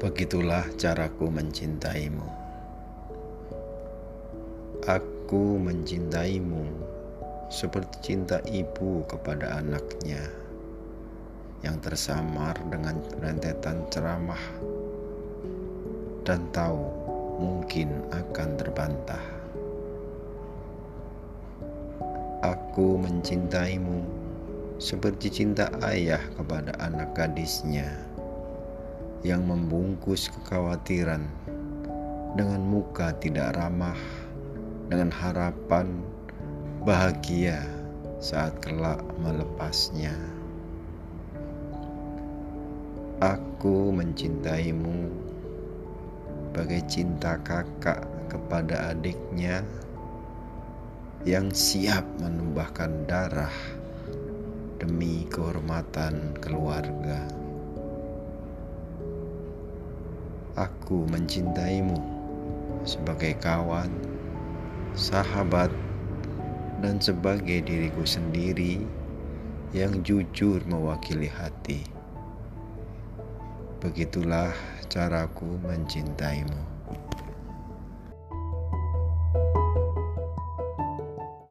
Begitulah caraku mencintaimu. Aku mencintaimu seperti cinta ibu kepada anaknya yang tersamar dengan rentetan ceramah dan tahu mungkin akan terbantah. Aku mencintaimu seperti cinta ayah kepada anak gadisnya yang membungkus kekhawatiran dengan muka tidak ramah, dengan harapan bahagia saat kelak melepasnya. Aku mencintaimu bagai cinta kakak kepada adiknya yang siap menumbahkan darah demi kehormatan keluarga. Aku mencintaimu sebagai kawan, sahabat, dan sebagai diriku sendiri yang jujur mewakili hati. Begitulah caraku mencintaimu.